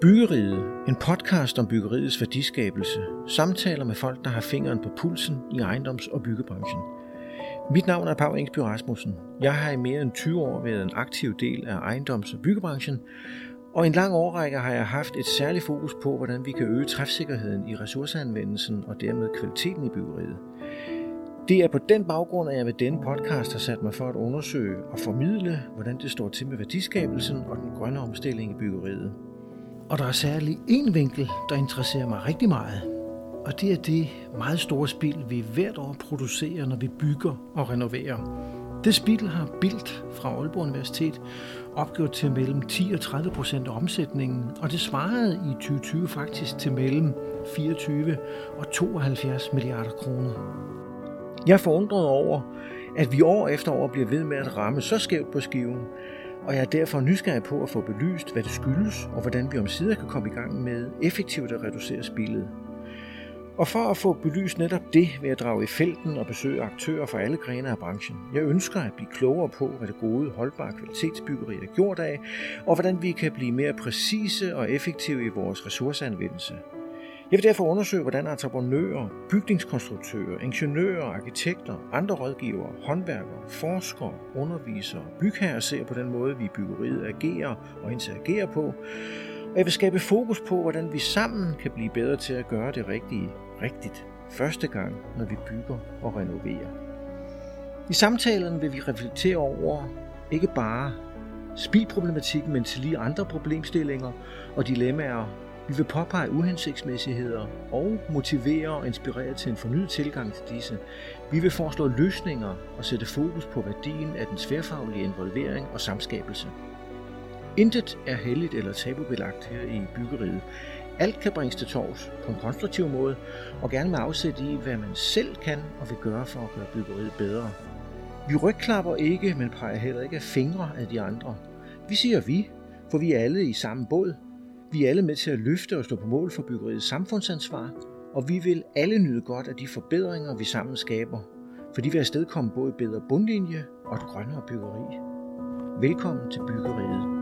Byggeriet, en podcast om byggeriets værdiskabelse. Samtaler med folk, der har fingeren på pulsen i ejendoms- og byggebranchen. Mit navn er Pau Engsby Rasmussen. Jeg har i mere end 20 år været en aktiv del af ejendoms- og byggebranchen, og i en lang årrække har jeg haft et særligt fokus på, hvordan vi kan øge træfsikkerheden i ressourceanvendelsen og dermed kvaliteten i byggeriet. Det er på den baggrund, at jeg ved denne podcast har sat mig for at undersøge og formidle, hvordan det står til med værdiskabelsen og den grønne omstilling i byggeriet. Og der er særlig en vinkel, der interesserer mig rigtig meget. Og det er det meget store spil, vi hvert år producerer, når vi bygger og renoverer. Det spil har Bilt fra Aalborg Universitet opgjort til mellem 10 og 30 procent af omsætningen, og det svarede i 2020 faktisk til mellem 24 og 72 milliarder kroner. Jeg er forundret over, at vi år efter år bliver ved med at ramme så skævt på skiven, og jeg er derfor nysgerrig på at få belyst, hvad det skyldes, og hvordan vi om sider kan komme i gang med effektivt at reducere spillet. Og for at få belyst netop det, vil jeg drage i felten og besøge aktører fra alle grene af branchen. Jeg ønsker at blive klogere på, hvad det gode, holdbare kvalitetsbyggeri er gjort af, og hvordan vi kan blive mere præcise og effektive i vores ressourceanvendelse. Jeg vil derfor undersøge, hvordan entreprenører, bygningskonstruktører, ingeniører, arkitekter, andre rådgivere, håndværkere, forskere, undervisere, bygherrer ser på den måde, vi i byggeriet agerer og interagerer på. Og jeg vil skabe fokus på, hvordan vi sammen kan blive bedre til at gøre det rigtige rigtigt første gang, når vi bygger og renoverer. I samtalen vil vi reflektere over ikke bare spildproblematikken, men til lige andre problemstillinger og dilemmaer vi vil påpege uhensigtsmæssigheder og motivere og inspirere til en fornyet tilgang til disse. Vi vil foreslå løsninger og sætte fokus på værdien af den sværfaglige involvering og samskabelse. Intet er heldigt eller tabubelagt her i byggeriet. Alt kan bringes til tors på en konstruktiv måde, og gerne med afsæt i, hvad man selv kan og vil gøre for at gøre byggeriet bedre. Vi rygklapper ikke, men peger heller ikke af fingre af de andre. Vi siger vi, for vi er alle i samme båd, vi er alle med til at løfte og stå på mål for byggeriets samfundsansvar, og vi vil alle nyde godt af de forbedringer, vi sammen skaber, fordi vi afstedkommer både bedre bundlinje og et grønnere byggeri. Velkommen til byggeriet.